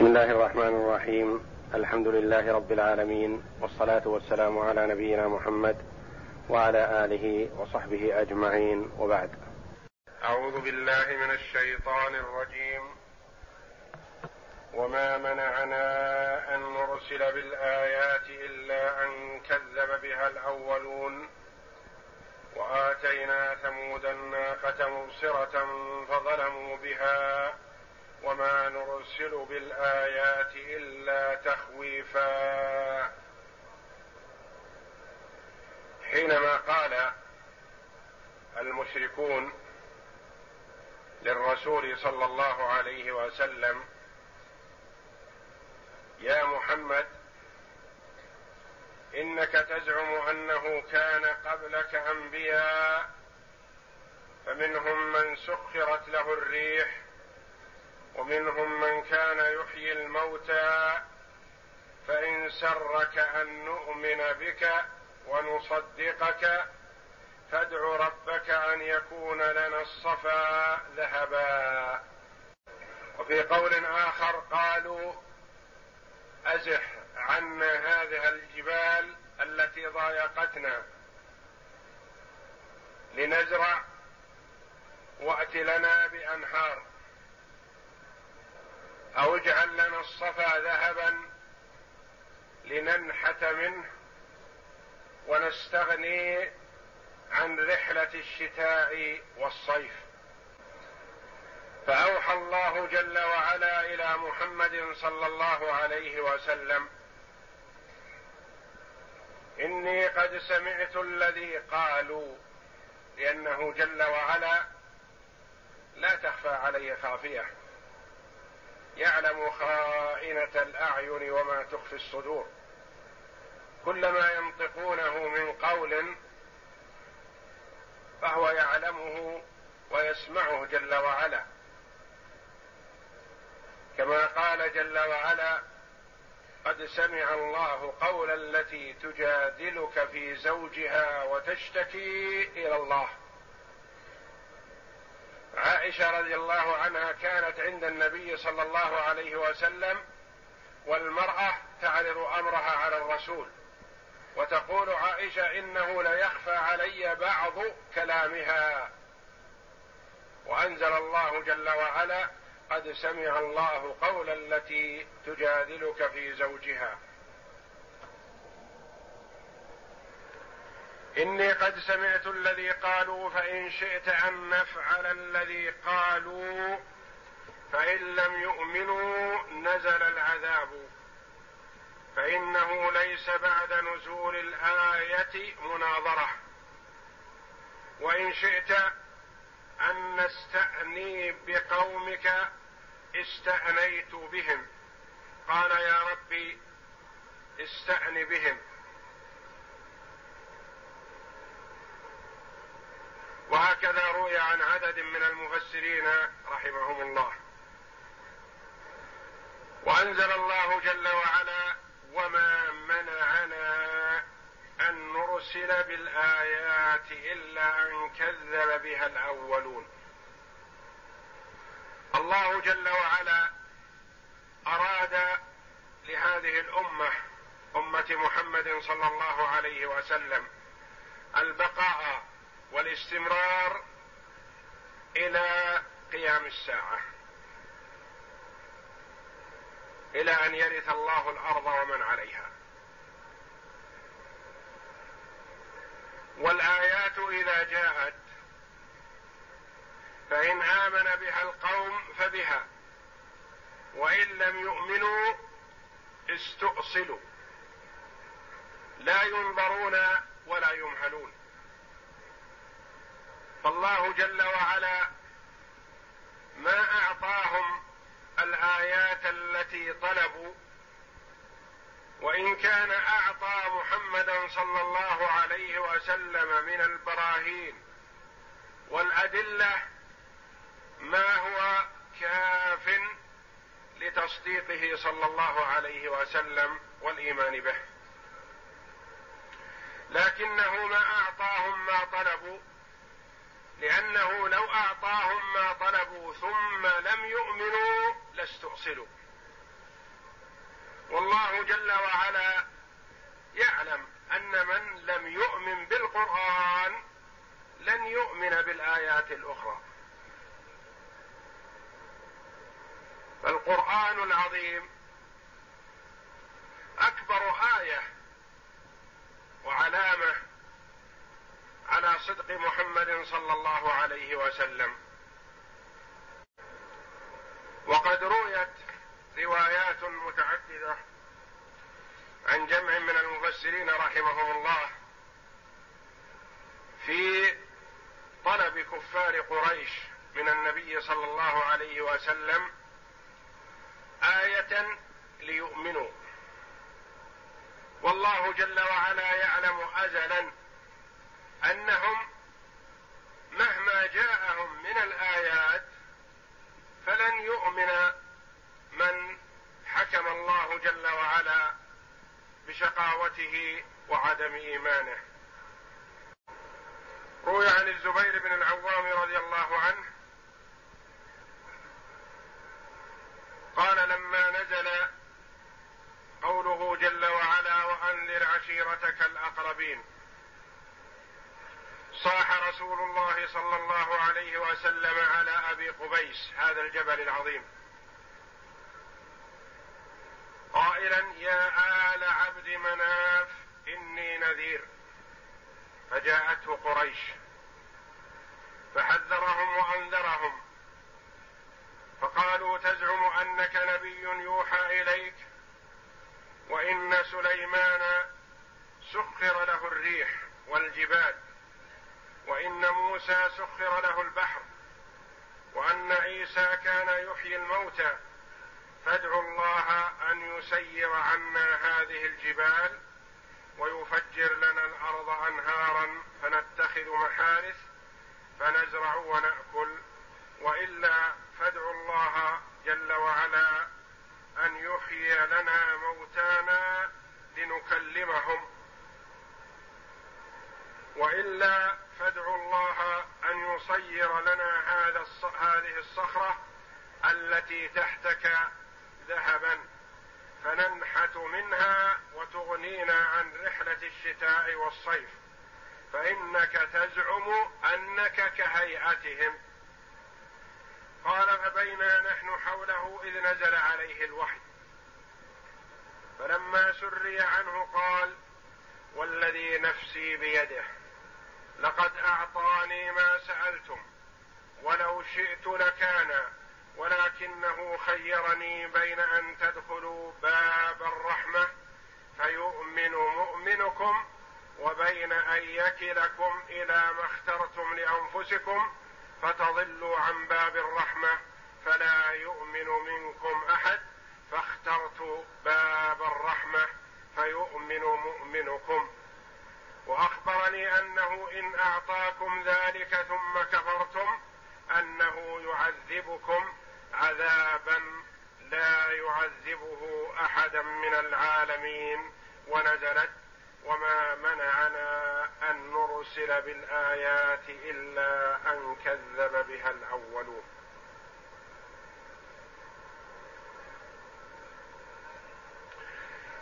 بسم الله الرحمن الرحيم. الحمد لله رب العالمين والصلاة والسلام على نبينا محمد وعلى آله وصحبه أجمعين. وبعد. أعوذ بالله من الشيطان الرجيم. وما منعنا أن نرسل بالآيات إلا أن كذب بها الأولون. وآتينا ثمود الناقة مبصرة فظلموا بها. وما نرسل بالآيات إلا تخويفا. حينما قال المشركون للرسول صلى الله عليه وسلم يا محمد إنك تزعم أنه كان قبلك أنبياء فمنهم من سخرت له الريح ومنهم من كان يحيي الموتى فإن سرك أن نؤمن بك ونصدقك فادع ربك أن يكون لنا الصفا ذهبا. وفي قول آخر قالوا أزح عنا هذه الجبال التي ضايقتنا. لنزرع وأت لنا بأنهار. أو اجعل لنا الصفا ذهبا لننحت منه ونستغني عن رحلة الشتاء والصيف. فأوحى الله جل وعلا إلى محمد صلى الله عليه وسلم إني قد سمعت الذي قالوا لأنه جل وعلا لا تخفى عليه خافية. يعلم خائنة الأعين وما تخفي الصدور. كل ما ينطقونه من قول فهو يعلمه ويسمعه جل وعلا. كما قال جل وعلا قد سمع الله قول التي تجادلك في زوجها وتشتكي إلى الله. عائشة رضي الله عنها كانت عند النبي صلى الله عليه وسلم والمرأة تعرض أمرها على الرسول وتقول عائشة إنه ليخفى علي بعض كلامها. وأنزل الله جل وعلا قد سمع الله قول التي تجادلك في زوجها. إني قد سمعت الذي قالوا فإن شئت أن نفعل الذي قالوا فإن لم يؤمنوا نزل العذاب. فإنه ليس بعد نزول الآية مناظرة. وإن شئت أن نستأني بقومك استأنيت بهم. قال يا ربي استأن بهم. وهكذا روي عن عدد من المفسرين رحمهم الله. وأنزل الله جل وعلا وما منعنا أن نرسل بالآيات إلا أن كذب بها الأولون. الله جل وعلا أراد لهذه الأمة أمة محمد صلى الله عليه وسلم البقاء والاستمرار إلى قيام الساعة. إلى أن يرث الله الأرض ومن عليها. والآيات إذا جاءت فإن آمن بها القوم فبها وإن لم يؤمنوا استؤصلوا. لا ينظرون ولا يمهلون. فالله جل وعلا ما أعطاهم الآيات التي طلبوا وإن كان أعطى محمدا صلى الله عليه وسلم من البراهين والأدلة ما هو كاف لتصديقه صلى الله عليه وسلم والإيمان به. لكنه ما أعطاهم ما طلبوا لأنه لو أعطاهم ما طلبوا ثم لم يؤمنوا لاستؤصلوا والله جل وعلا يعلم أن من لم يؤمن بالقرآن لن يؤمن بالآيات الأخرى. فالقران العظيم أكبر آية وعلامة على صدق محمد صلى الله عليه وسلم. وقد رويت روايات متعددة عن جمع من المفسرين رحمهم الله في طلب كفار قريش من النبي صلى الله عليه وسلم آية ليؤمنوا. والله جل وعلا يعلم أزلا أنهم مهما جاءهم من الآيات فلن يؤمن من حكم الله جل وعلا بشقاوته وعدم إيمانه. روي عن الزبير بن العوام رضي الله عنه قال لما نزل قوله جل وعلا وأنذر عشيرتك الأقربين صاح رسول الله صلى الله عليه وسلم على أبي قبيس هذا الجبل العظيم. قائلا يا آل عبد مناف إني نذير. فجاءته قريش فحذرهم وأنذرهم. فقالوا تزعم أنك نبي يوحى إليك وإن سليمان سخر له الريح والجبال. وإن موسى سخر له البحر وأن عيسى كان يحيي الموتى فادعوا الله أن يسير عنا هذه الجبال ويفجر لنا الأرض أنهارا فنتخذ محارث فنزرع ونأكل وإلا فادعوا الله جل وعلا أن يحيي لنا موتانا لنكلمهم. وإلا فادعوا الله أن يصير لنا هذا هذه الصخرة التي تحتك ذهبا فننحت منها وتغنينا عن رحلة الشتاء والصيف. فإنك تزعم أنك كهيئتهم. قال فبينا نحن حوله إذ نزل عليه الوحي. فلما سري عنه قال والذي نفسي بيده. لقد أعطاني ما سألتم ولو شئت لكان ولكنه خيرني بين أن تدخلوا باب الرحمة فيؤمن مؤمنكم وبين أن يكلكم إلى ما اخترتم لأنفسكم فتضلوا عن باب الرحمة فلا يؤمن منكم أحد فاخترت باب الرحمة فيؤمن مؤمنكم. وأخبرني أنه إن أعطاكم ذلك ثم كفرتم أنه يعذبكم عذابا لا يعذبه احدا من العالمين ونزلت وما منعنا أن نرسل بالآيات إلا أن كذب بها الأولون.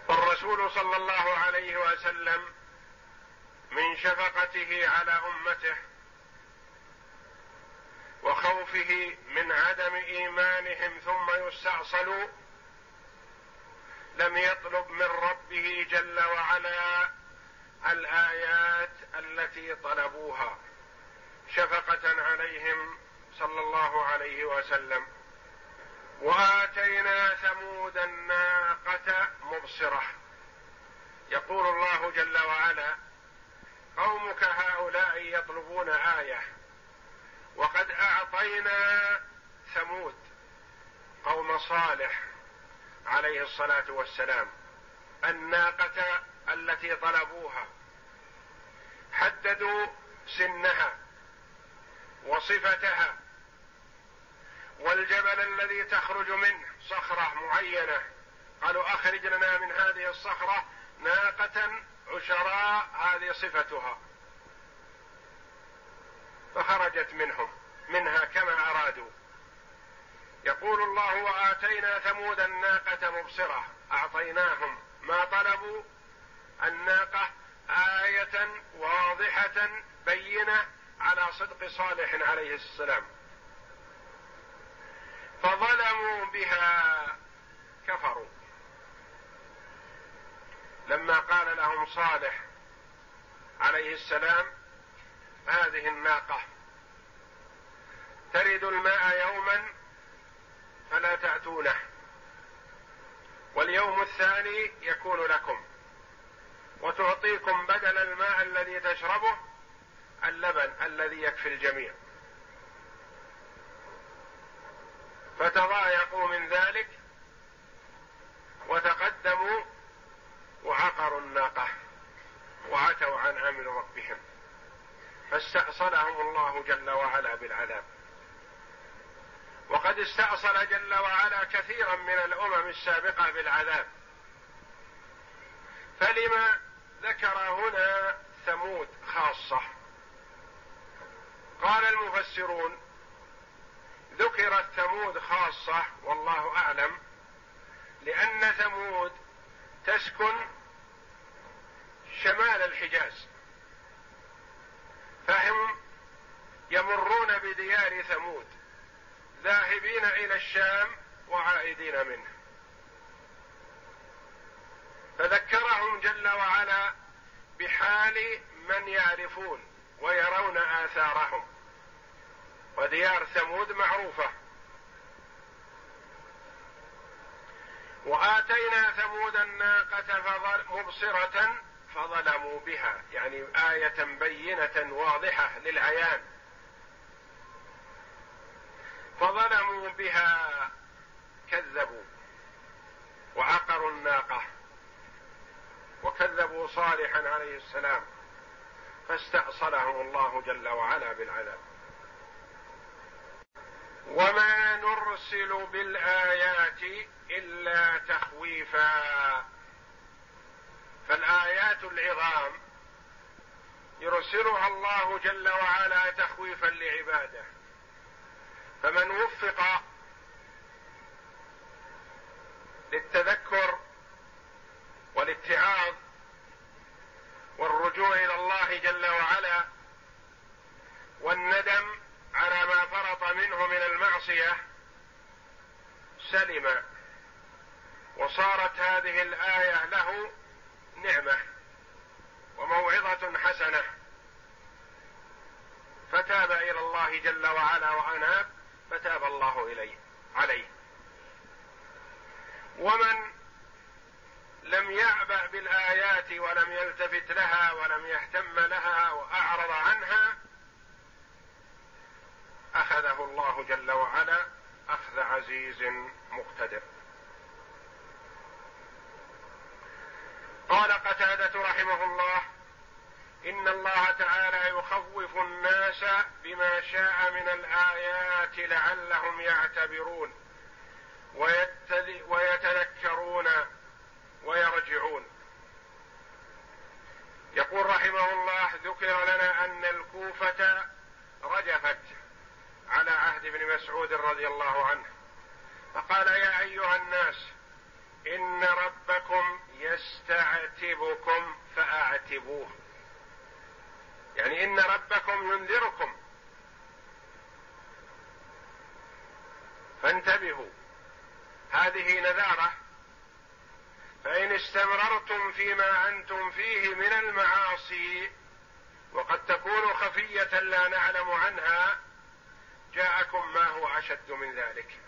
والرسول صلى الله عليه وسلم من شفقته على أمته وخوفه من عدم إيمانهم ثم يستأصلوا لم يطلب من ربه جل وعلا الآيات التي طلبوها شفقة عليهم صلى الله عليه وسلم. وآتينا ثمود الناقة مبصرة. يقول الله جل وعلا قومك هؤلاء يطلبون آية. وقد أعطينا ثمود قوم صالح عليه الصلاة والسلام. الناقة التي طلبوها. حددوا سنها وصفتها. والجبل الذي تخرج منه صخرة معينة. قالوا أخرج لنا من هذه الصخرة ناقة عشراء هذه صفتها. فخرجت منهم منها كما أرادوا. يقول الله وآتينا ثمود الناقة مبصرة. أعطيناهم ما طلبوا. الناقة آية واضحة بينة على صدق صالح عليه السلام. فظلموا بها كفروا. لما قال لهم صالح عليه السلام هذه الناقة. ترد الماء يوما فلا تأتونه. واليوم الثاني يكون لكم وتعطيكم بدل الماء الذي تشربه اللبن الذي يكفي الجميع. فتضايقوا من ذلك وتقدموا وعقروا الناقة وعتوا عن أمر ربهم فاستأصلهم الله جل وعلا بالعذاب. وقد استأصل جل وعلا كثيرا من الأمم السابقة بالعذاب. فلما ذكر هنا ثمود خاصة قال المفسرون ذكرت ثمود خاصة والله أعلم لأن ثمود تسكن شمال الحجاز. فهم يمرون بديار ثمود ذاهبين إلى الشام وعائدين منه. فذكرهم جل وعلا بحال من يعرفون ويرون آثارهم. وديار ثمود معروفة. وآتينا ثمود الناقة مبصرة فظلموا بها. يعني آية بينة واضحة للعيان. فظلموا بها كذبوا وعقروا الناقة وكذبوا صالحا عليه السلام. فاستأصلهم الله جل وعلا بالعذاب. وما نرسل بالآيات إلا تخويفا. فالآيات العظام يرسلها الله جل وعلا تخويفا لعباده. فمن وفق للتذكر والاتعاظ والرجوع إلى الله جل وعلا والندم على ما فرط منه من المعصية سلم وصارت هذه الآية له نعمة وموعظة حسنة. فتاب إلى الله جل وعلا وأناب فتاب الله إليه عليه. ومن لم يعبأ بالآيات ولم يلتفت لها ولم يهتم لها وأعرض عنها أخذه الله جل وعلا أخذ عزيز مقتدر. قال قتادة رحمه الله إن الله تعالى يخوف الناس بما شاء من الآيات لعلهم يعتبرون ويتذكرون ويرجعون. يقول رحمه الله ذكر لنا أن الكوفة رجفت. على عهد ابن مسعود رضي الله عنه فقال يا أيها الناس إن ربكم يستعتبكم فأعتبوه. يعني إن ربكم ينذركم. فانتبهوا هذه نذارة فإن استمررتم فيما أنتم فيه من المعاصي وقد تكون خفية لا نعلم عنها جاءكم ما هو أشد من ذلك.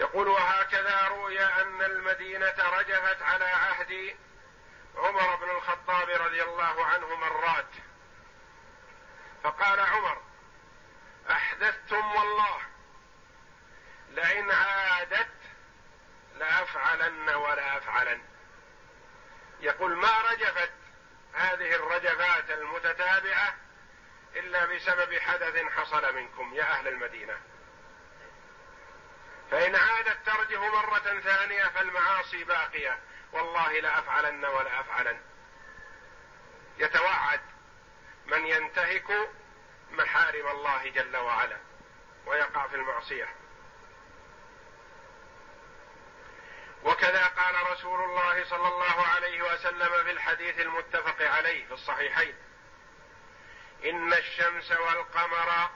يقول وهكذا روي أن المدينة رجفت على عهد عمر بن الخطاب رضي الله عنه مرات. فقال عمر أحدثتم والله لئن عادت لأفعلن ولا أفعلن. يقول ما رجفت؟ هذه الرجفات المتتابعة إلا بسبب حدث حصل منكم يا أهل المدينة. فإن عادت ترجف مرة ثانية فالمعاصي باقية. والله لافعلن ولا أفعلن. يتوعد من ينتهك محارم الله جل وعلا ويقع في المعصية. وكذا قال رسول الله صلى الله عليه وسلم في الحديث المتفق عليه في الصحيحين. إن الشمس والقمر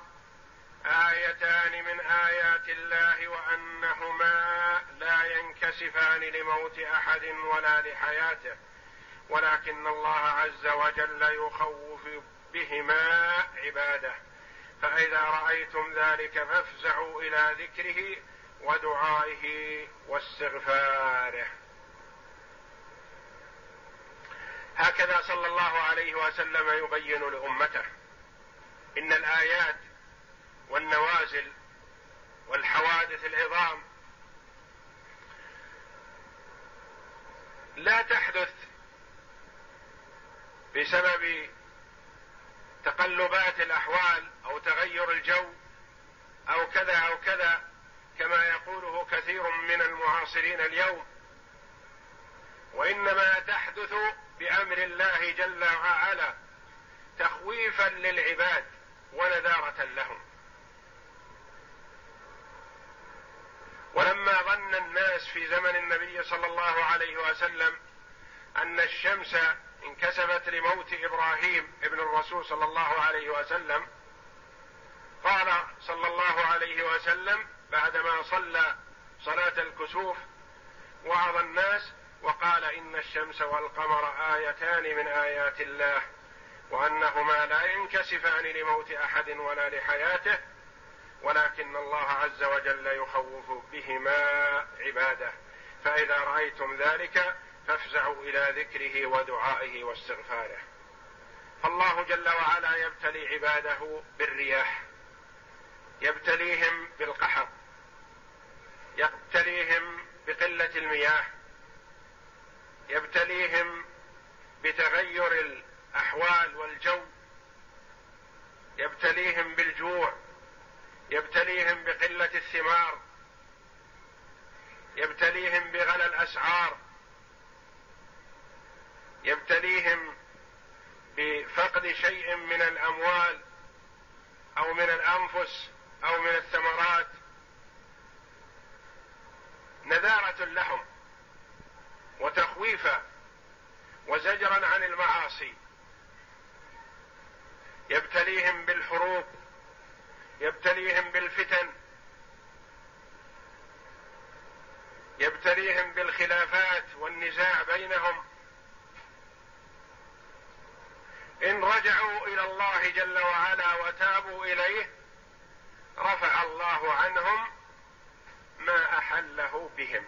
آيتان من آيات الله وأنهما لا ينكسفان لموت أحد ولا لحياته ولكن الله عز وجل يخوف بهما عباده. فإذا رأيتم ذلك فافزعوا إلى ذكره ودعائه واستغفاره. هكذا صلى الله عليه وسلم يبين لأمته. إن الآيات والنوازل والحوادث العظام لا تحدث بسبب تقلبات الأحوال أو تغير الجو أو كذا أو كذا كما يقوله كثير من المعاصرين اليوم. وإنما تحدث بأمر الله جل وعلا تخويفا للعباد. ونذاره لهم. ولما ظن الناس في زمن النبي صلى الله عليه وسلم أن الشمس انكسفت لموت إبراهيم ابن الرسول صلى الله عليه وسلم قال صلى الله عليه وسلم بعدما صلى صلاة الكسوف وعظ الناس وقال إن الشمس والقمر آيتان من آيات الله. وأنهما لا ينكسفان لموت أحد ولا لحياته ولكن الله عز وجل يخوف بهما عباده. فإذا رأيتم ذلك فافزعوا إلى ذكره ودعائه واستغفاره. فالله جل وعلا يبتلي عباده بالرياح يبتليهم بالقحط يبتليهم بقلة المياه يبتليهم بتغير الأحوال والجو. يبتليهم بالجوع. يبتليهم بقلة الثمار. يبتليهم بغلى الأسعار. يبتليهم بفقد شيء من الأموال أو من الأنفس أو من الثمرات. نذارة لهم وتخويفا وزجرا عن المعاصي. يبتليهم بالحروب يبتليهم بالفتن يبتليهم بالخلافات والنزاع بينهم. إن رجعوا إلى الله جل وعلا وتابوا إليه رفع الله عنهم ما أحله بهم.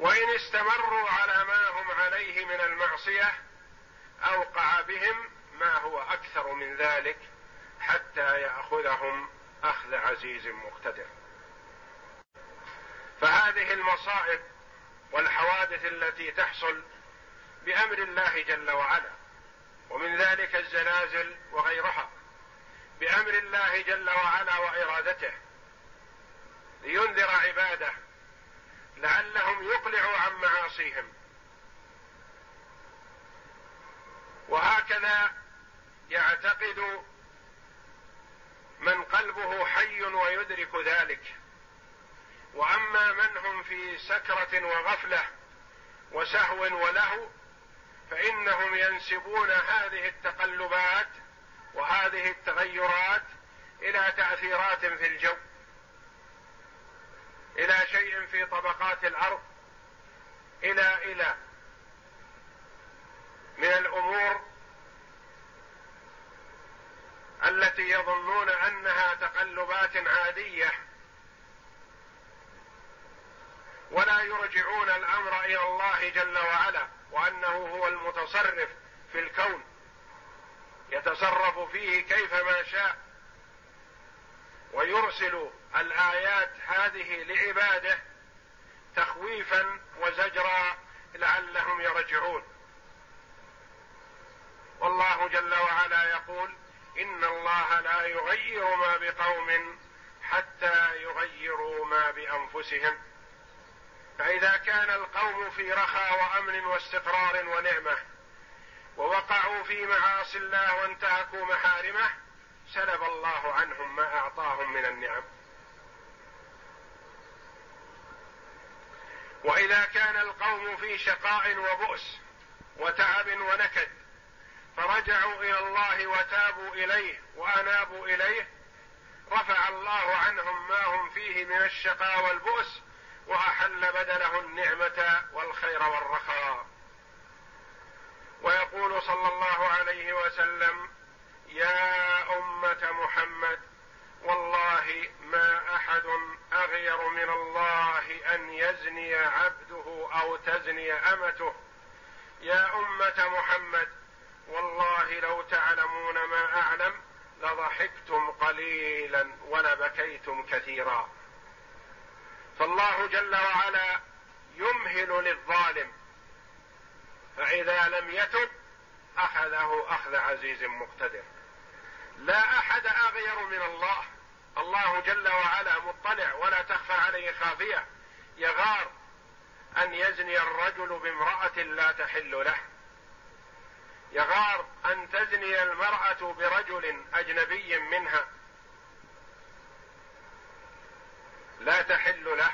وإن استمروا على ما هم عليه من المعصية أوقع بهم ما هو أكثر من ذلك حتى يأخذهم أخذ عزيز مقتدر. فهذه المصائب والحوادث التي تحصل بأمر الله جل وعلا ومن ذلك الزلازل وغيرها بأمر الله جل وعلا وإرادته لينذر عباده لعلهم يقلعوا عن معاصيهم. وهكذا يعتقد من قلبه حي ويدرك ذلك. وأما من هم في سكرة وغفلة وسهو ولهو فإنهم ينسبون هذه التقلبات وهذه التغيرات إلى تأثيرات في الجو. إلى شيء في طبقات الأرض. إلى إلى. من الأمور التي يظنون أنها تقلبات عادية. ولا يرجعون الأمر إلى الله جل وعلا وأنه هو المتصرف في الكون. يتصرف فيه كيفما شاء. ويرسل الآيات هذه لعباده تخويفا وزجرا لعلهم يرجعون. والله جل وعلا يقول إن الله لا يغير ما بقوم حتى يغيروا ما بأنفسهم. فإذا كان القوم في رخاء وأمن واستقرار ونعمة ووقعوا في معاصي الله وانتهكوا محارمه سلب الله عنهم ما أعطاهم من النعم. وإذا كان القوم في شقاء وبؤس وتعب ونكد فرجعوا إلى الله وتابوا إليه وأنابوا إليه رفع الله عنهم ما هم فيه من الشقاء والبؤس وأحل بدله النعمة والخير والرخاء. ويقول صلى الله عليه وسلم يا أمة محمد والله ما أحد أغير من الله أن يزني عبده أو تزني أمته. يا أمة محمد والله لو تعلمون ما أعلم لضحكتم قليلا ولبكيتم كثيرا. فالله جل وعلا يمهل للظالم. فإذا لم يتب أخذه أخذ عزيز مقتدر. لا أحد أغير من الله. الله جل وعلا مطلع ولا تخفى عليه خافية. يغار أن يزني الرجل بامرأة لا تحل له. يغار أن تزني المرأة برجل أجنبي منها لا تحل له.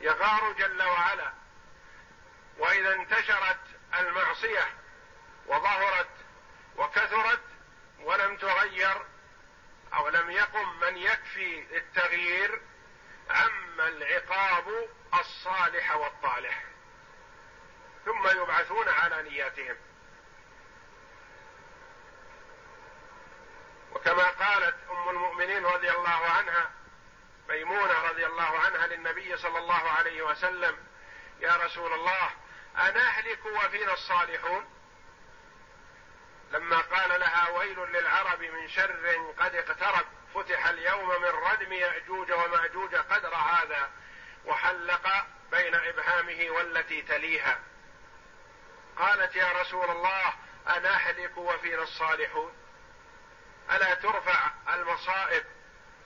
يغار جل وعلا وإذا انتشرت المعصية وظهرت وكثرت ولم تغير أو لم يقم من يكفي التغيير عم العقاب الصالح والطالح. ثم يبعثون على نياتهم. وكما قالت أم المؤمنين رضي الله عنها ميمونة رضي الله عنها للنبي صلى الله عليه وسلم يا رسول الله انهلك وفينا الصالحون؟ لما قال لها ويل للعرب من شر قد اقترب فتح اليوم من ردم يأجوج ومأجوج قدر هذا وحلق بين إبهامه والتي تليها. قالت يا رسول الله أنهلك وفينا الصالحون ألا ترفع المصائب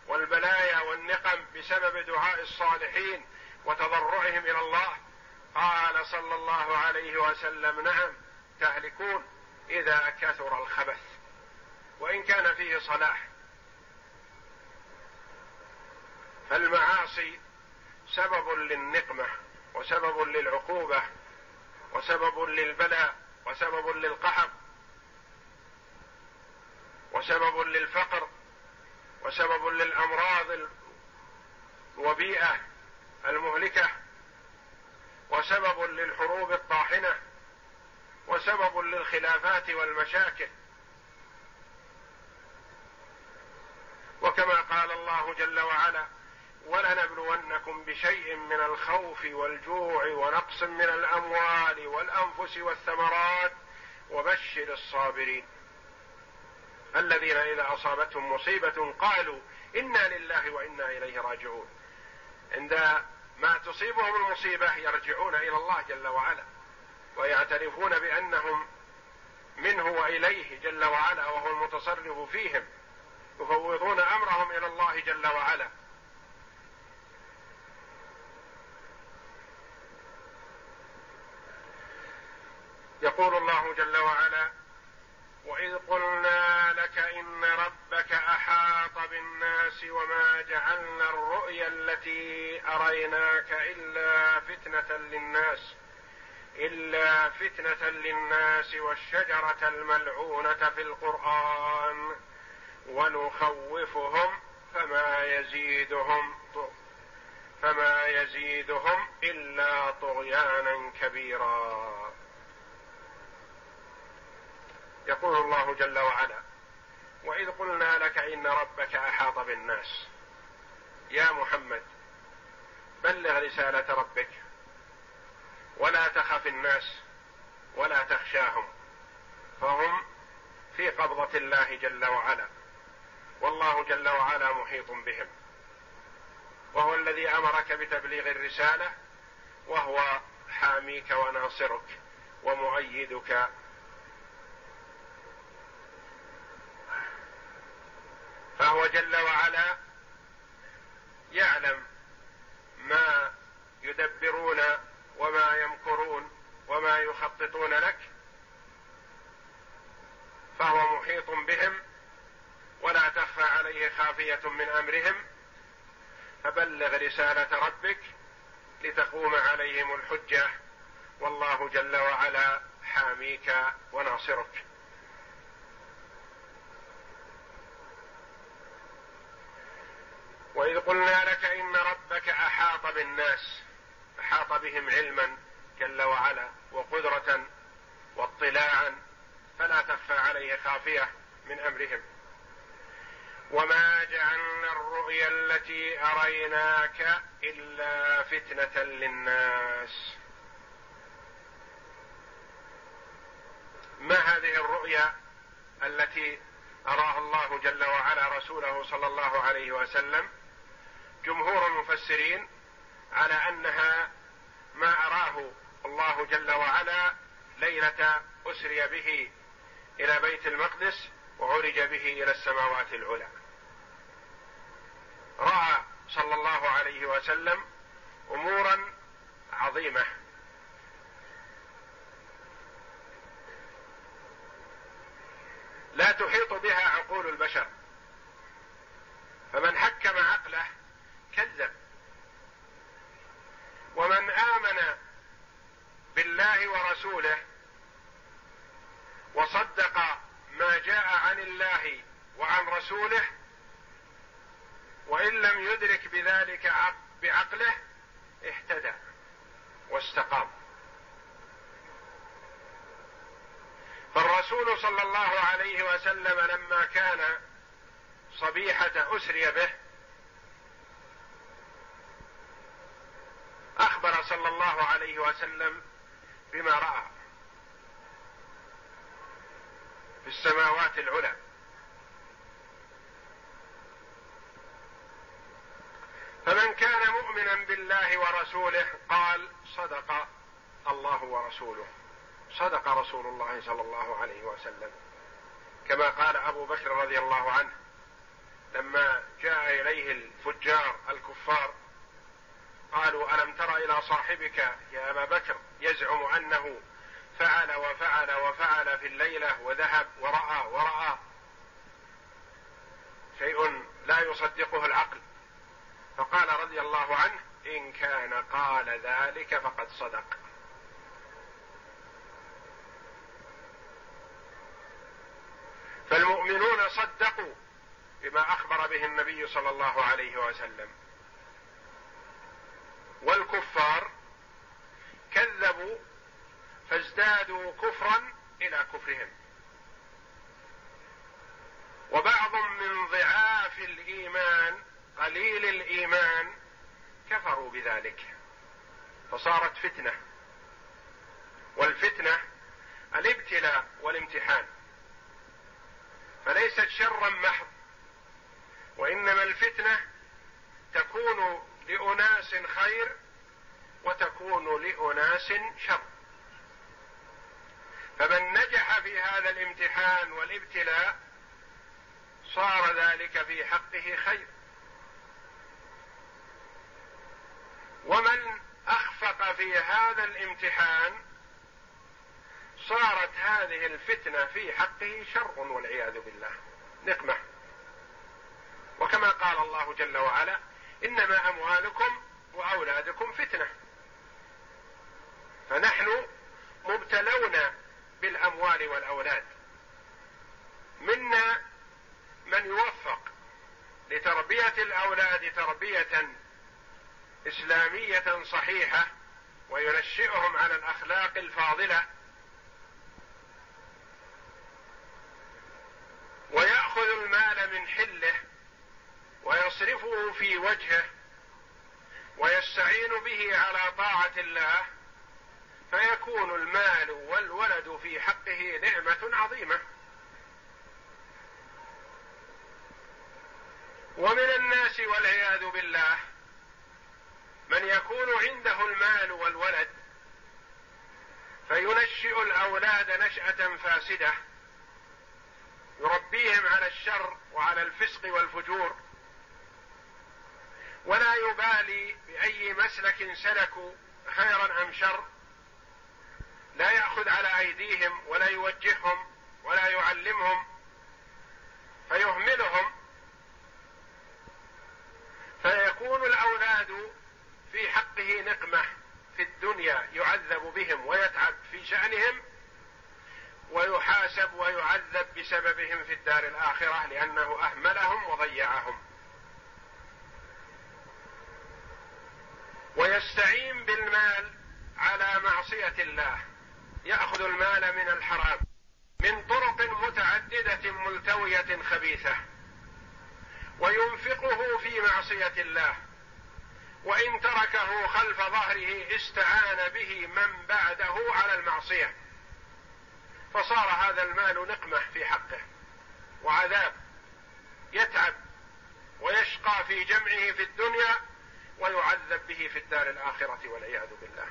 والبلايا والنقم بسبب دعاء الصالحين وتضرعهم إلى الله؟ قال صلى الله عليه وسلم نعم تهلكون. إذا كثر الخبث وإن كان فيه صلاح. فالمعاصي سبب للنقمة وسبب للعقوبة وسبب للبلاء وسبب للقحط وسبب للفقر وسبب للأمراض الوبيئه المهلكة وسبب للحروب الطاحنة. وسبب للخلافات والمشاكل. وكما قال الله جل وعلا ولنبلونكم بشيء من الخوف والجوع ونقص من الأموال والأنفس والثمرات وبشر الصابرين. الذين إذا أصابتهم مصيبة قالوا إنا لله وإنا إليه راجعون. عند ما تصيبهم المصيبة يرجعون إلى الله جل وعلا. ويعترفون بأنهم منه وإليه جل وعلا وهو المتصرف فيهم يفوضون أمرهم إلى الله جل وعلا. يقول الله جل وعلا وإذ قلنا لك إن ربك أحاط بالناس وما جعلنا الرؤيا التي أريناك إلا فتنة للناس إلا فتنة للناس والشجرة الملعونة في القرآن ونخوفهم فما يزيدهم فما يزيدهم إلا طغيانا كبيرا. يقول الله جل وعلا وإذ قلنا لك إن ربك أحاط بالناس. يا محمد بلغ رسالة ربك. ولا تخف الناس ولا تخشاهم فهم في قبضة الله جل وعلا والله جل وعلا محيط بهم. وهو الذي أمرك بتبليغ الرسالة وهو حاميك وناصرك ومؤيدك. فهو جل وعلا يعلم ما يدبرون وما يمكرون وما يخططون لك فهو محيط بهم ولا تخفى عليه خافية من أمرهم فبلغ رسالة ربك لتقوم عليهم الحجة. والله جل وعلا حاميك وناصرك. وإذ قلنا لك إن ربك أحاط بالناس احاط بهم علما جل وعلا وقدرة واطلاعا فلا تخفى عليه خافية من أمرهم. وما جعلنا الرؤيا التي أريناك إلا فتنة للناس. ما هذه الرؤيا التي اراها الله جل وعلا رسوله صلى الله عليه وسلم؟ جمهور المفسرين على أنها ما أراه الله جل وعلا ليلة اسري به إلى بيت المقدس وعرج به إلى السماوات العلى. رأى صلى الله عليه وسلم أمورا عظيمة. لا تحيط بها عقول البشر. فمن حكم عقله كذب. ومن آمن بالله ورسوله وصدق ما جاء عن الله وعن رسوله وإن لم يدرك بذلك بعقله اهتدى واستقام. فالرسول صلى الله عليه وسلم لما كان صبيحة أسري به أخبر صلى الله عليه وسلم بما رأى في السماوات العلى. فمن كان مؤمنا بالله ورسوله قال صدق الله ورسوله. صدق رسول الله صلى الله عليه وسلم. كما قال أبو بكر رضي الله عنه لما جاء إليه الفجار الكفار قالوا ألم تر إلى صاحبك يا أبا بكر يزعم أنه فعل وفعل وفعل في الليلة وذهب ورأى ورأى. شيء لا يصدقه العقل. فقال رضي الله عنه إن كان قال ذلك فقد صدق. فالمؤمنون صدقوا بما أخبر به النبي صلى الله عليه وسلم. والكفار كذبوا فازدادوا كفرا إلى كفرهم. وبعض من ضعاف الإيمان قليل الإيمان كفروا بذلك. فصارت فتنة. والفتنة الابتلاء والامتحان. فليست شرا محض وإنما الفتنة تكون لأناس خير وتكون لأناس شر. فمن نجح في هذا الامتحان والابتلاء صار ذلك في حقه خير. ومن أخفق في هذا الامتحان صارت هذه الفتنة في حقه شر والعياذ بالله. نقمة. وكما قال الله جل وعلا إنما أموالكم وأولادكم فتنة. فنحن مبتلون بالأموال والأولاد. منا من يوفق لتربية الأولاد تربية إسلامية صحيحة وينشئهم على الأخلاق الفاضلة. ويأخذ المال من حله ويصرفه في وجهه ويستعين به على طاعة الله فيكون المال والولد في حقه نعمة عظيمة. ومن الناس والعياذ بالله من يكون عنده المال والولد فينشئ الأولاد نشأة فاسدة يربيهم على الشر وعلى الفسق والفجور. ولا يبالي بأي مسلك سلكوا خيرا أم شر. لا يأخذ على أيديهم ولا يوجههم ولا يعلمهم فيهملهم. فيكون الأولاد في حقه نقمة في الدنيا يعذب بهم ويتعب في شأنهم ويحاسب ويعذب بسببهم في الدار الآخرة لأنه أهملهم وضيعهم. ويستعين بالمال على معصية الله. يأخذ المال من الحرام من طرق متعددة ملتوية خبيثة. وينفقه في معصية الله. وإن تركه خلف ظهره استعان به من بعده على المعصية. فصار هذا المال نقمة في حقه. وعذاب. يتعب. ويشقى في جمعه في الدنيا ويعذب به في الدار الآخرة والعياذ بالله.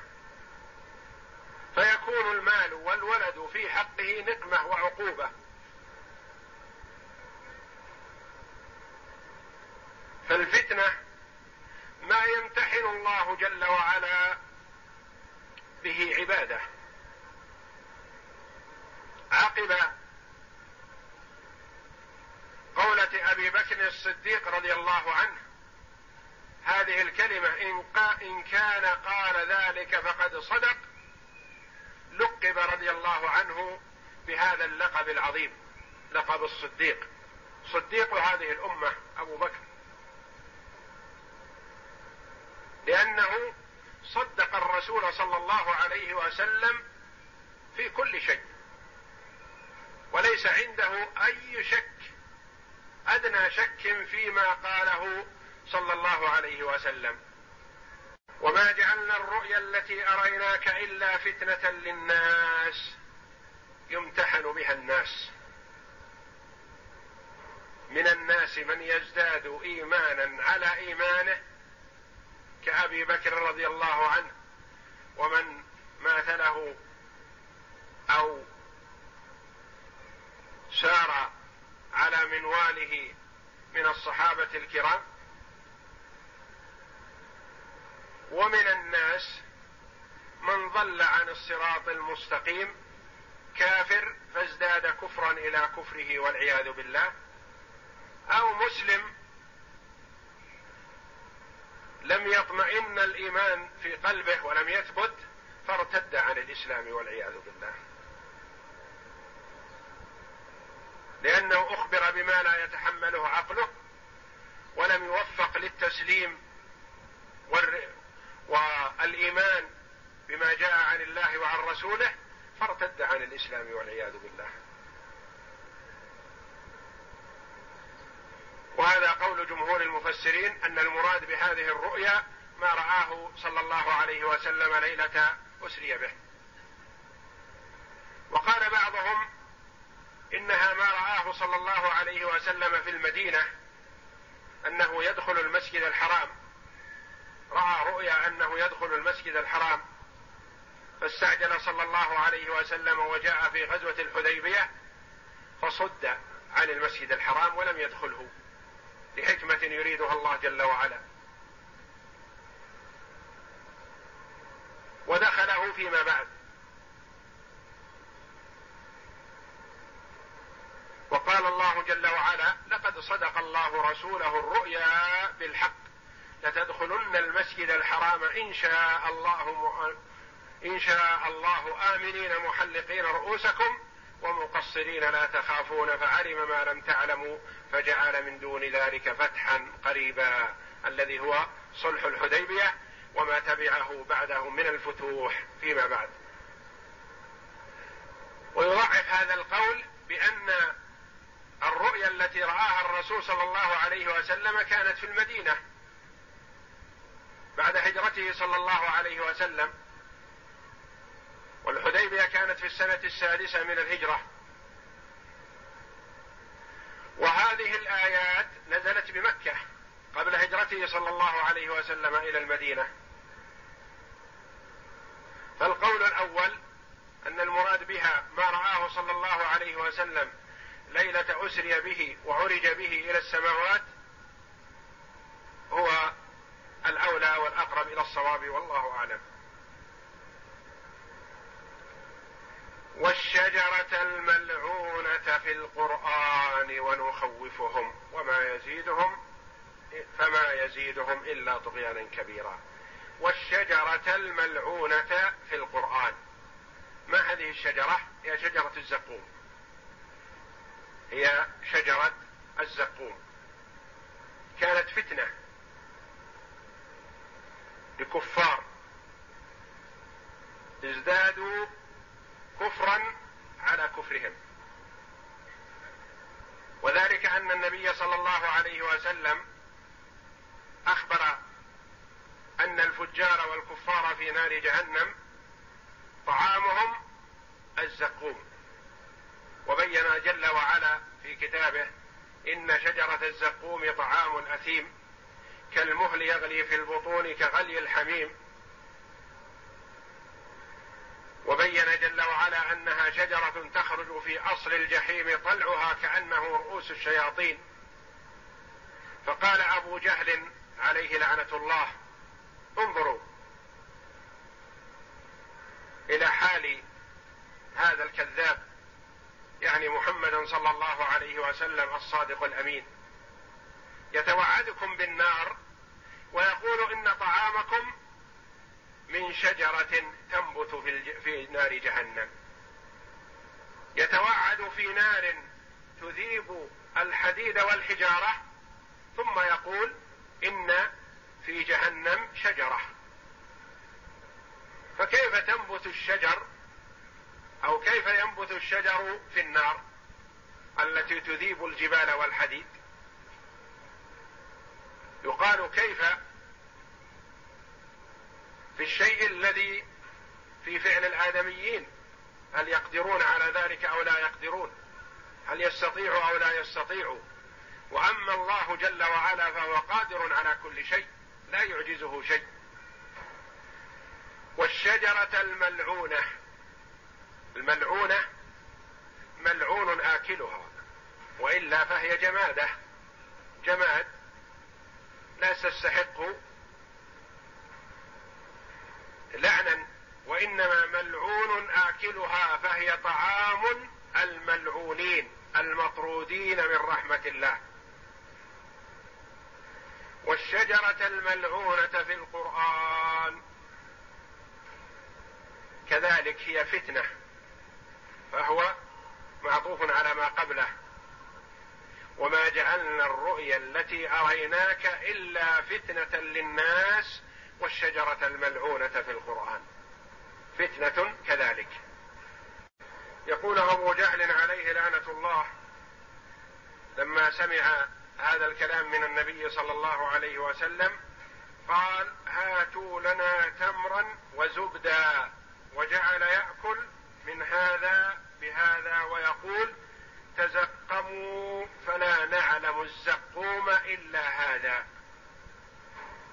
فيكون المال والولد في حقه نقمة وعقوبة. فالفتنة ما يمتحن الله جل وعلا به عباده. عقب قولة أبي بكر الصديق رضي الله عنه هذه الكلمة إن, إن كان قال ذلك فقد صدق لقب رضي الله عنه بهذا اللقب العظيم لقب الصديق. صديق هذه الأمة أبو بكر. لأنه صدق الرسول صلى الله عليه وسلم في كل شيء. وليس عنده أي شك أدنى شك فيما قاله صلى الله عليه وسلم. وما جعلنا الرؤيا التي أريناك إلا فتنة للناس. يمتحن بها الناس. من الناس من يزداد إيمانا على إيمانه كأبي بكر رضي الله عنه. ومن ماثله أو سار على منواله من الصحابة الكرام ومن الناس من ضل عن الصراط المستقيم كافر فازداد كفرا إلى كفره والعياذ بالله أو مسلم لم يطمئن الإيمان في قلبه ولم يثبت فارتد عن الإسلام والعياذ بالله. لأنه أخبر بما لا يتحمله عقله ولم يوفق للتسليم والإيمان بما جاء عن الله وعن رسوله فارتد عن الإسلام والعياذ بالله. وهذا قول جمهور المفسرين أن المراد بهذه الرؤيا ما رآه صلى الله عليه وسلم ليلة أسري به. وقال بعضهم إنها ما رآه صلى الله عليه وسلم في المدينة أنه يدخل المسجد الحرام رأى رؤيا أنه يدخل المسجد الحرام فاستعجل صلى الله عليه وسلم وجاء في غزوة الحديبية فصد عن المسجد الحرام ولم يدخله لحكمة يريدها الله جل وعلا. ودخله فيما بعد. وقال الله جل وعلا لقد صدق الله رسوله الرؤيا بالحق. لتدخلن المسجد الحرام إن شاء الله إن شاء الله آمنين محلقين رؤوسكم ومقصرين لا تخافون فعلم ما لم تعلموا فجعل من دون ذلك فتحا قريبا الذي هو صلح الحديبية وما تبعه بعده من الفتوح فيما بعد. ويضعف هذا القول بأن الرؤيا التي رآها الرسول صلى الله عليه وسلم كانت في المدينة. بعد هجرته صلى الله عليه وسلم والحديبية كانت في السنة السادسة من الهجرة. وهذه الآيات نزلت بمكة قبل هجرته صلى الله عليه وسلم إلى المدينة. فالقول الأول أن المراد بها ما رآه صلى الله عليه وسلم ليلة أسري به وعرج به إلى السماوات هو الأولى والأقرب إلى الصواب والله أعلم. والشجرة الملعونة في القرآن ونخوفهم وما يزيدهم فما يزيدهم إلا طغيانا كبيرا. والشجرة الملعونة في القرآن. ما هذه الشجرة؟ هي شجرة الزقوم. هي شجرة الزقوم. كانت فتنة. لكفار. ازدادوا كفرا على كفرهم. وذلك أن النبي صلى الله عليه وسلم أخبر أن الفجار والكفار في نار جهنم طعامهم الزقوم. وبين جل وعلا في كتابه إن شجرة الزقوم طعام أثيم. كالمهل يغلي في البطون كغلي الحميم. وبين جل وعلا أنها شجرة تخرج في أصل الجحيم طلعها كأنه رؤوس الشياطين. فقال أبو جهل عليه لعنة الله انظروا إلى حال هذا الكذاب يعني محمدا صلى الله عليه وسلم الصادق الأمين. يتوعدكم بالنار ويقول إن طعامكم من شجرة تنبت في, في نار جهنم. يتوعد في نار تذيب الحديد والحجارة ثم يقول إن في جهنم شجرة. فكيف تنبت الشجر؟ أو كيف ينبت الشجر في النار التي تذيب الجبال والحديد؟ يقال كيف في الشيء الذي في فعل الآدميين هل يقدرون على ذلك أو لا يقدرون؟ هل يستطيعوا أو لا يستطيعوا وأما الله جل وعلا فهو قادر على كل شيء لا يعجزه شيء. والشجرة الملعونة الملعونة ملعون آكلها وإلا فهي جمادة جماد. لا تستحق لعنا وإنما ملعون آكلها فهي طعام الملعونين المطرودين من رحمة الله. والشجرة الملعونة في القرآن كذلك هي فتنة فهو معطوف على ما قبله. وما جعلنا الرؤيا التي أريناك إلا فتنة للناس والشجرة الملعونة في القرآن. فتنة كذلك. يقول أبو جهل عليه لعنة الله لما سمع هذا الكلام من النبي صلى الله عليه وسلم قال هاتوا لنا تمرا وزبدا وجعل يأكل من هذا بهذا ويقول تزقموا فلا نعلم الزقوم إلا هذا.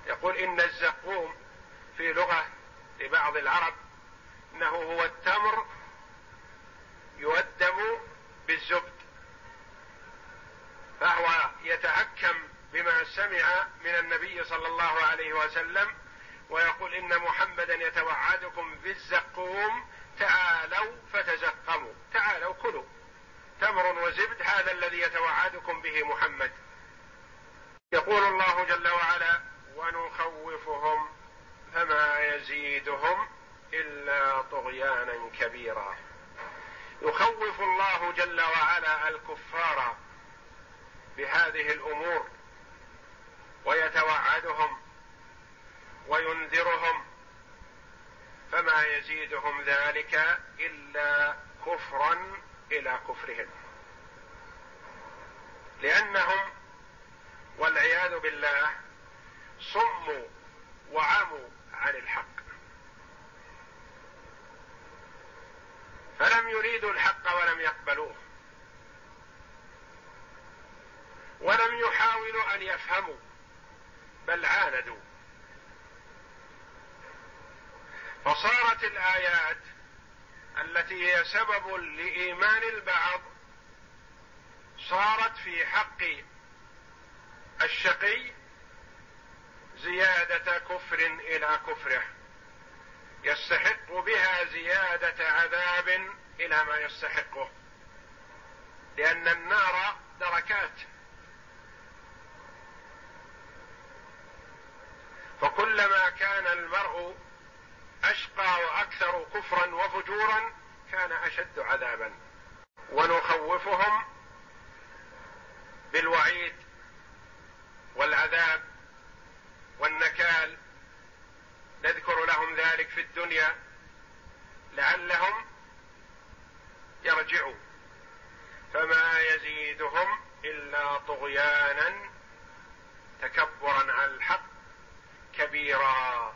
يقول إن الزقوم في لغة لبعض العرب إنه هو التمر يؤدب بالزبد فهو يتهكم بما سمع من النبي صلى الله عليه وسلم ويقول إن محمدا يتوعدكم بالزقوم تعالوا فتزقموا تعالوا كلوا. تمر وزبد هذا الذي يتوعدكم به محمد. يقول الله جل وعلا ونخوفهم فما يزيدهم إلا طغيانا كبيرا. يخوف الله جل وعلا الكفار بهذه الأمور ويتوعدهم وينذرهم فما يزيدهم ذلك إلا كفرا إلى كفرهم. لأنهم والعياذ بالله صموا وعموا عن الحق. فلم يريدوا الحق ولم يقبلوه. ولم يحاولوا أن يفهموا بل عاندوا. فصارت الآيات التي هي سبب لإيمان البعض صارت في حق الشقي زيادة كفر إلى كفره يستحق بها زيادة عذاب إلى ما يستحقه لأن النار دركات. فكلما كان المرء أشقى وأكثر كفرا وفجورا كان أشد عذابا. ونخوفهم بالوعيد والعذاب والنكال. نذكر لهم ذلك في الدنيا لعلهم يرجعوا فما يزيدهم إلا طغيانا تكبرا على الحق كبيرا.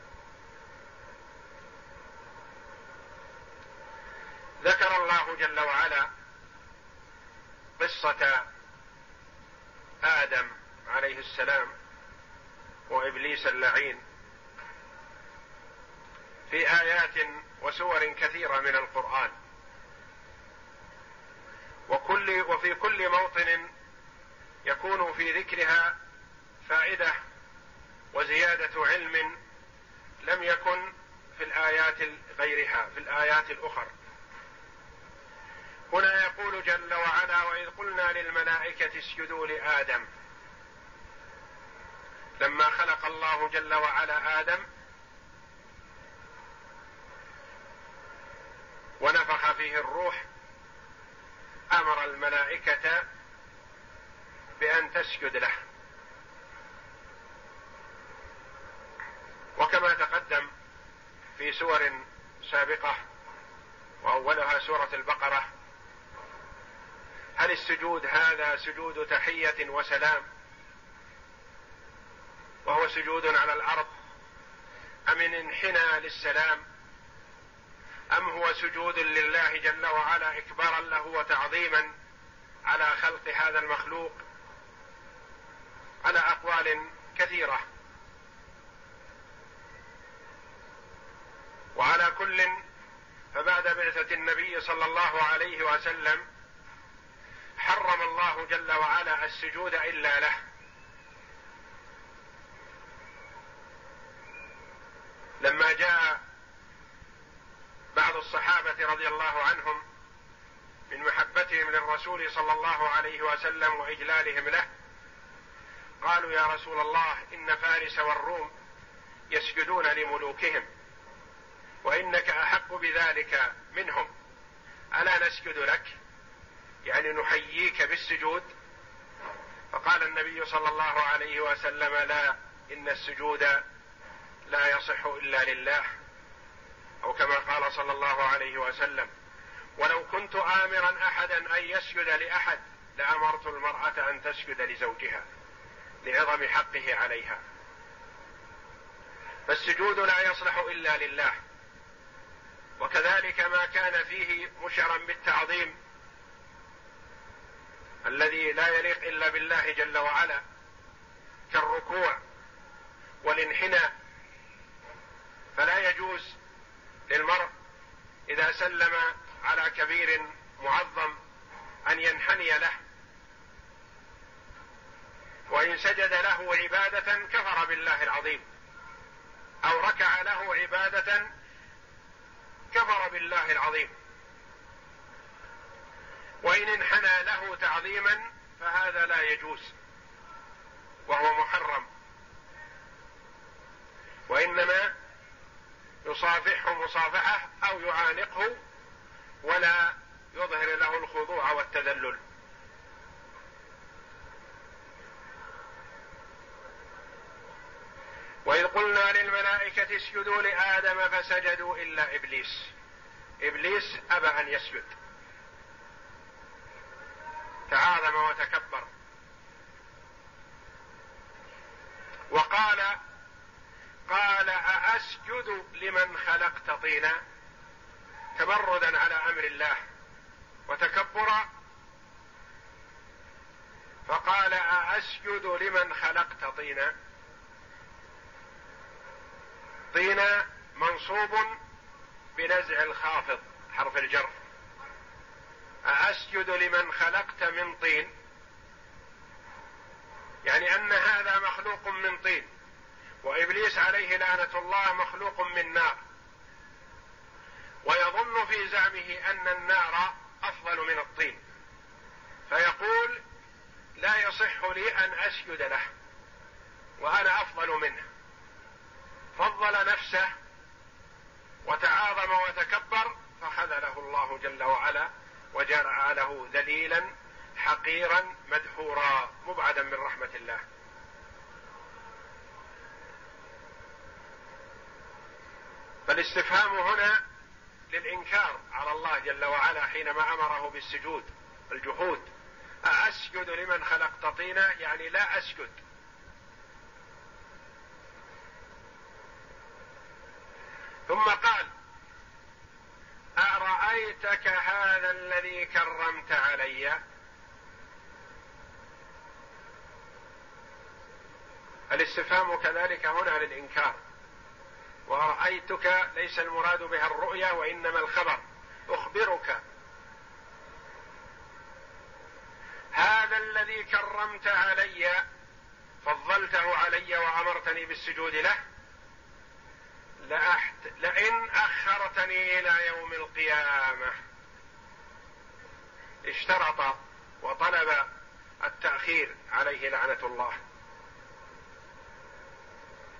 ذكر الله جل وعلا قصة آدم عليه السلام وإبليس اللعين في آيات وسور كثيرة من القرآن. وكل وفي كل موطن يكون في ذكرها فائدة وزيادة علم لم يكن في الآيات غيرها في الآيات الأخرى. هنا يقول جل وعلا وإذ قلنا للملائكة اسجدوا لآدم. لما خلق الله جل وعلا آدم ونفخ فيه الروح أمر الملائكة بأن تسجد له. وكما تقدم في سور سابقة وأولها سورة البقرة هل السجود هذا سجود تحية وسلام؟ وهو سجود على الأرض؟ أم انحنى للسلام؟ أم هو سجود لله جل وعلا إكبارا له وتعظيما على خلق هذا المخلوق؟ على أقوال كثيرة. وعلى كل فبعد بعثة النبي صلى الله عليه وسلم حرم الله جل وعلا السجود إلا له. لما جاء بعض الصحابة رضي الله عنهم من محبتهم للرسول صلى الله عليه وسلم وإجلالهم له قالوا يا رسول الله إن فارس والروم يسجدون لملوكهم وإنك أحق بذلك منهم ألا نسجد لك؟ يعني نحييك بالسجود؟ فقال النبي صلى الله عليه وسلم لا إن السجود لا يصح إلا لله. أو كما قال صلى الله عليه وسلم ولو كنت امرا احدا أن يسجد لأحد لأمرت المرأة أن تسجد لزوجها لعظم حقه عليها. فالسجود لا يصلح إلا لله. وكذلك ما كان فيه مشعرا بالتعظيم الذي لا يليق إلا بالله جل وعلا كالركوع والانحناء. فلا يجوز للمرء إذا سلم على كبير معظم أن ينحني له. وإن سجد له عبادة كفر بالله العظيم أو ركع له عبادة كفر بالله العظيم. وإن انحنى له تعظيما فهذا لا يجوز. وهو محرم. وإنما يصافحه مصافحة أو يعانقه ولا يظهر له الخضوع والتذلل. وإذ قلنا للملائكة اسجدوا لآدم فسجدوا إلا إبليس. إبليس أبى أن يسجد. تعاظم وتكبر. وقال قال أأسجد لمن خلقت طينا؟ تمردا على أمر الله وتكبرا؟ فقال أأسجد لمن خلقت طينا؟ طينا منصوب بنزع الخافض حرف الجر. أأسجد لمن خلقت من طين؟ يعني أن هذا مخلوق من طين وإبليس عليه لعنة الله مخلوق من نار. ويظن في زعمه أن النار أفضل من الطين. فيقول لا يصح لي أن أسجد له وأنا أفضل منه. فضل نفسه وتعاظم وتكبر فخذله الله جل وعلا. وجعله ذليلا حقيرا مدحورا مبعدا من رحمة الله. فالاستفهام هنا للإنكار على الله جل وعلا حينما أمره بالسجود الجحود أأسجد لمن خلقت طينا؟ يعني لا أسجد. ثم قال أرأيتك هذا الذي كرمت علي؟ الاستفهام كذلك هنا للإنكار. ورأيتك ليس المراد بها الرؤيا وإنما الخبر. أخبرك. هذا الذي كرمت علي فضلته علي وأمرتني بالسجود له لأحت... لئن أخرتني إلى يوم القيامة. اشترط وطلب التأخير عليه لعنة الله.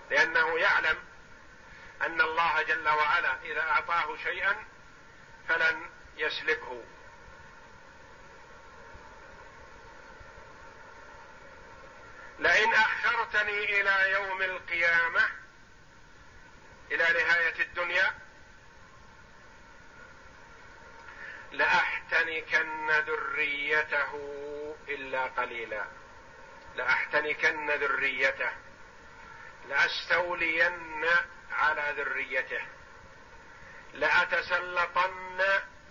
لأنه يعلم أن الله جل وعلا إذا أعطاه شيئا فلن يسلبه. لئن أخرتني إلى يوم القيامة إلى نهاية الدنيا لأحتنكن ذريته إلا قليلا. لأحتنكن ذريته. لأستولين على ذريته. لأتسلطن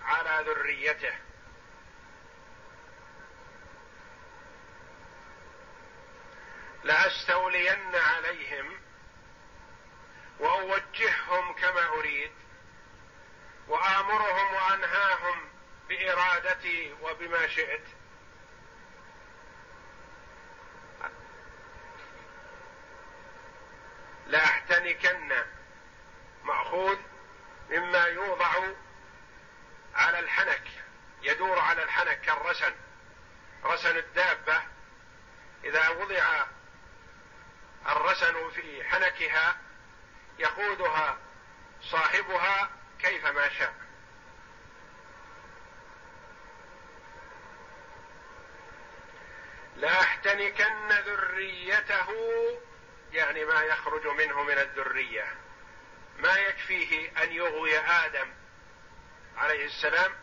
على ذريته. لأستولين عليهم وأوجههم كما أريد وآمرهم وأنهاهم بإرادتي وبما شئت. لأحتنكن مأخوذ مما يوضع على الحنك يدور على الحنك كالرسن رسن الدابة. إذا وضع الرسن في حنكها يقودها صاحبها كيفما شاء. لاحتنكن ذريته يعني ما يخرج منه من الذرية. ما يكفيه أن يغوي آدم عليه السلام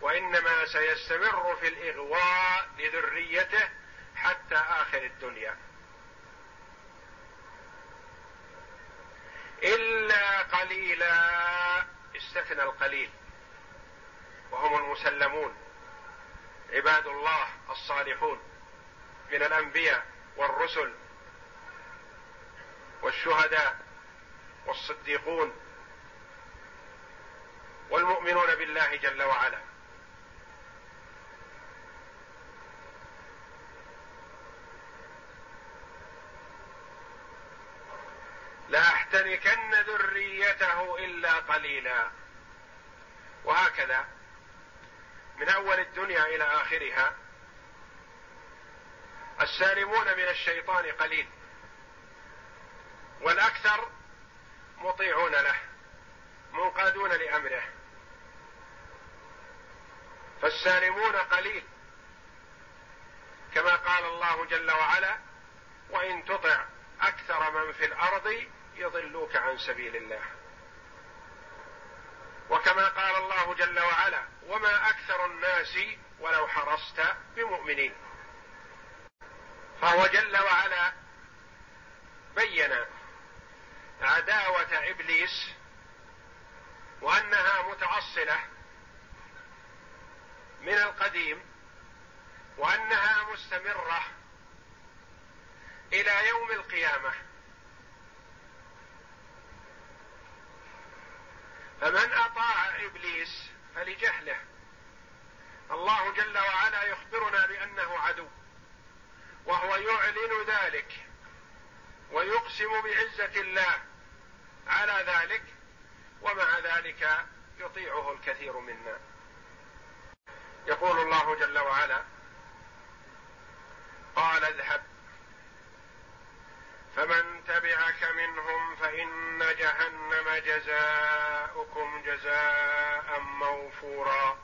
وإنما سيستمر في الإغواء لذريته حتى آخر الدنيا. إلا قليلا استثنى القليل وهم المسلمون عباد الله الصالحون. من الأنبياء والرسل والشهداء والصديقون والمؤمنون بالله جل وعلا. لا احتنكن ذريته إلا قليلا. وهكذا من أول الدنيا إلى آخرها السالمون من الشيطان قليل والأكثر مطيعون له منقادون لأمره. فالسالمون قليل كما قال الله جل وعلا وإن تطع أكثر من في الأرض يضلوك عن سبيل الله وكما قال الله جل وعلا وما أكثر الناس ولو حرصت بمؤمنين فهو جل وعلا بين عداوة إبليس وأنها متأصلة من القديم وأنها مستمرة إلى يوم القيامة. فمن أطاع إبليس فلجهله. الله جل وعلا يخبرنا بأنه عدو. وهو يعلن ذلك ويقسم بعزة الله على ذلك ومع ذلك يطيعه الكثير منا. يقول الله جل وعلا قال اذهب فمن تبعك منهم فإن جهنم جزاؤكم جزاء موفورا.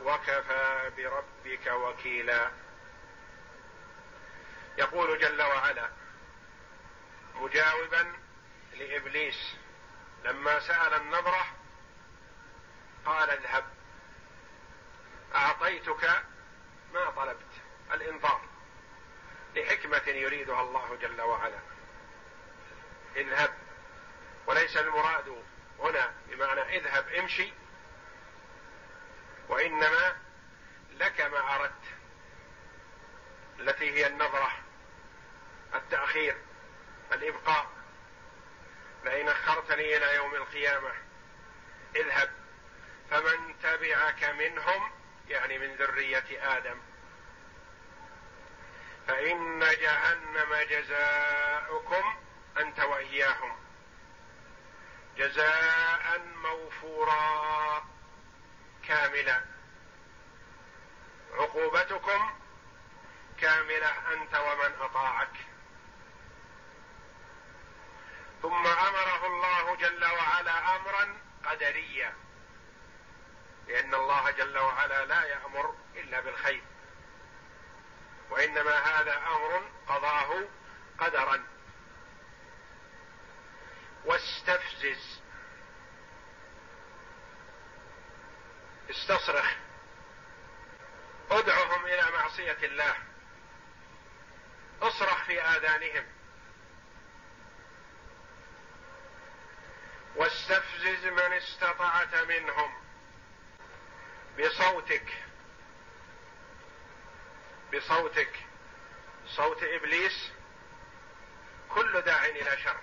وكفى بربك وكيلا. يقول جل وعلا مجاوبا لإبليس لما سأل النظره قال اذهب أعطيتك ما طلبت الانظار لحكمة يريدها الله جل وعلا. اذهب وليس المراد هنا بمعنى اذهب امشي وإنما لك ما أردت التي هي النظرة التأخير الإبقاء. لئن أخرتني إلى يوم القيامة اذهب فمن تبعك منهم يعني من ذرية آدم. فإن جهنم جزاؤكم أنت وإياهم. جزاء موفورا. كاملة. عقوبتكم كاملة أنت ومن أطاعك. ثم أمره الله جل وعلا أمرا قدريا لأن الله جل وعلا لا يأمر إلا بالخير. وإنما هذا أمر قضاه قدرا. واستفزز استصرخ. ادعهم إلى معصية الله. اصرخ في آذانهم. واستفزز من استطعت منهم. بصوتك. بصوتك. صوت إبليس. كل داع إلى شر.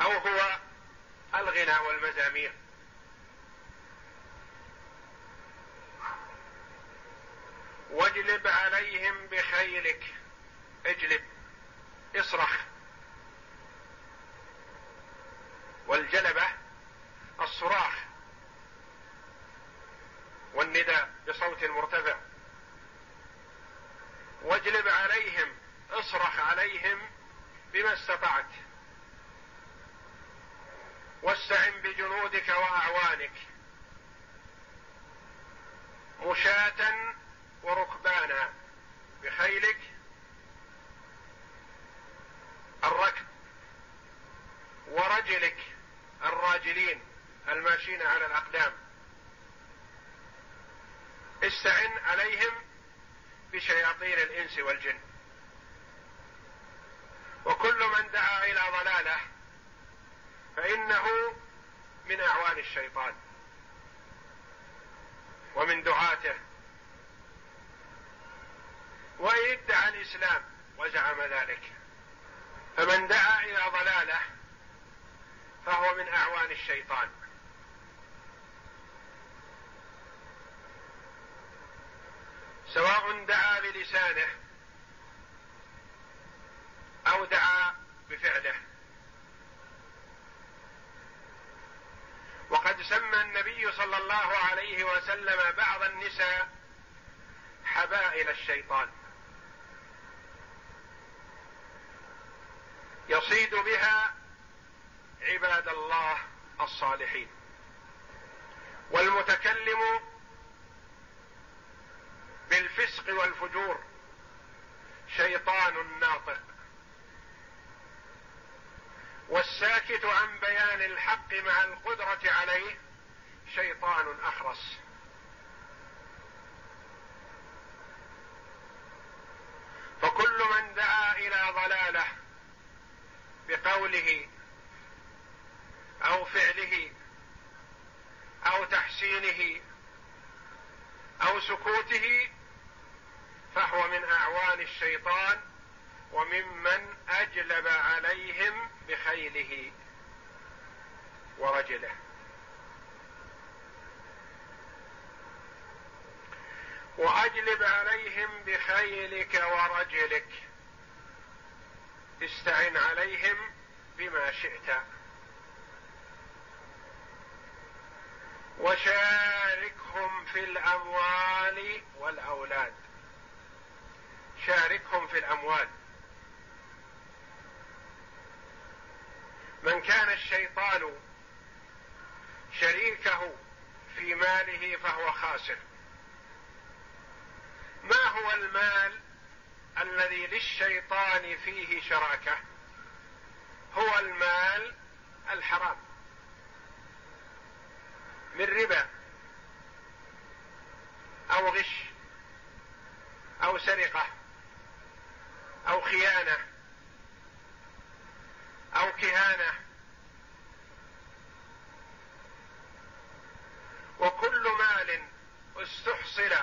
أو هو الغنى والمزامير. واجلب عليهم بخيلك. اجلب. اصرخ. والجلبة الصراخ. والنداء بصوت مرتفع. واجلب عليهم اصرخ عليهم بما استطعت. واستعن بجنودك وأعوانك. مشاة وركبانا بخيلك الركب ورجلك الراجلين الماشين على الأقدام. استعن عليهم بشياطين الإنس والجن. وكل من دعا إلى ضلاله فإنه من أعوان الشيطان. ومن دعاته وإن ادعى الإسلام وزعم ذلك. فمن دعا إلى ضلاله فهو من أعوان الشيطان. سواء دعا بلسانه أو دعا بفعله. وقد سمى النبي صلى الله عليه وسلم بعض النساء حبائل الشيطان. يصيد بها عباد الله الصالحين. والمتكلم بالفسق والفجور شيطان ناطق. والساكت عن بيان الحق مع القدرة عليه شيطان أخرس. فكل من دعا إلى ضلالة بقوله أو فعله أو تحسينه أو سكوته فهو من أعوان الشيطان وممن أجلب عليهم بخيله ورجله. وأجلب عليهم بخيلك ورجلك. استعن عليهم بما شئت. وشاركهم في الأموال والأولاد. شاركهم في الأموال. من كان الشيطان شريكه في ماله فهو خاسر. ما هو المال الذي للشيطان فيه شراكة هو المال الحرام من ربا أو غش أو سرقة أو خيانة أو كهانة وكل مال استحصل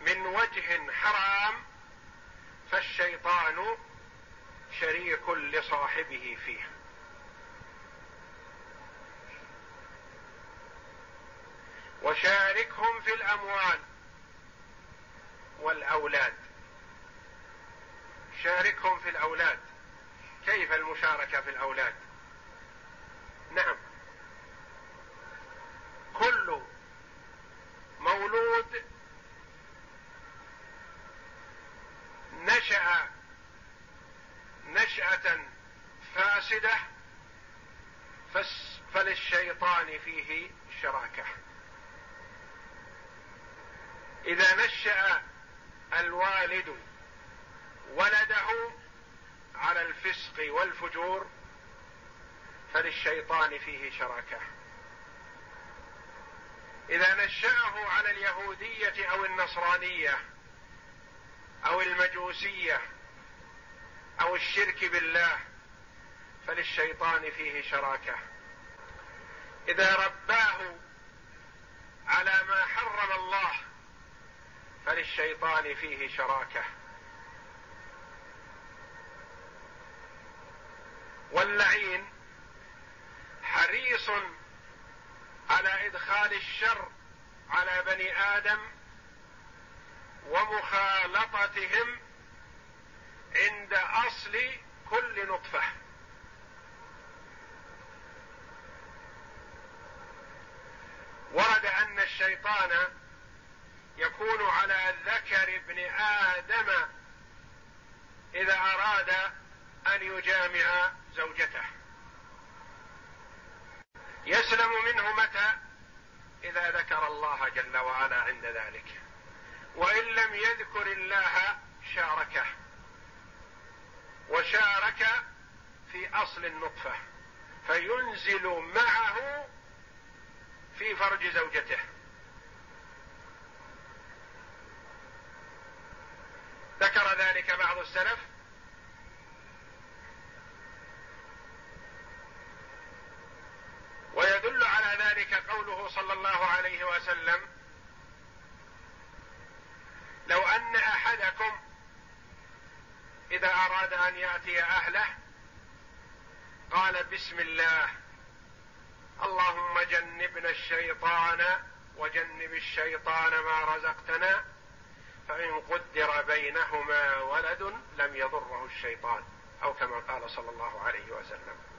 من وجه حرام فالشيطان شريك لصاحبه فيه وشاركهم في الأموال والأولاد. شاركهم في الأولاد. كيف المشاركة في الأولاد؟ نعم. كل مولود نشأ نشأة فاسدة فللشيطان فيه شراكة. إذا نشأ الوالد ولده على الفسق والفجور فللشيطان فيه شراكة. إذا نشأه على اليهودية أو النصرانية أو المجوسيه أو الشرك بالله فللشيطان فيه شراكة. إذا رباه على ما حرم الله فللشيطان فيه شراكة. واللعين حريص على إدخال الشر على بني آدم ومخالطتهم عند أصل كل نطفة. ورد أن الشيطان يكون على ذكر ابن آدم إذا أراد أن يجامع زوجته. يسلم منه متى؟ إذا ذكر الله جل وعلا عند ذلك. وإن لم يذكر الله شاركه. وشارك في أصل النطفة فينزل معه في فرج زوجته. ذكر ذلك بعض السلف. ويدل على ذلك قوله صلى الله عليه وسلم لو أن أحدكم إذا أراد أن يأتي أهله قال بسم الله. اللهم جنبنا الشيطان وجنب الشيطان ما رزقتنا فإن قدر بينهما ولد لم يضره الشيطان أو كما قال صلى الله عليه وسلم.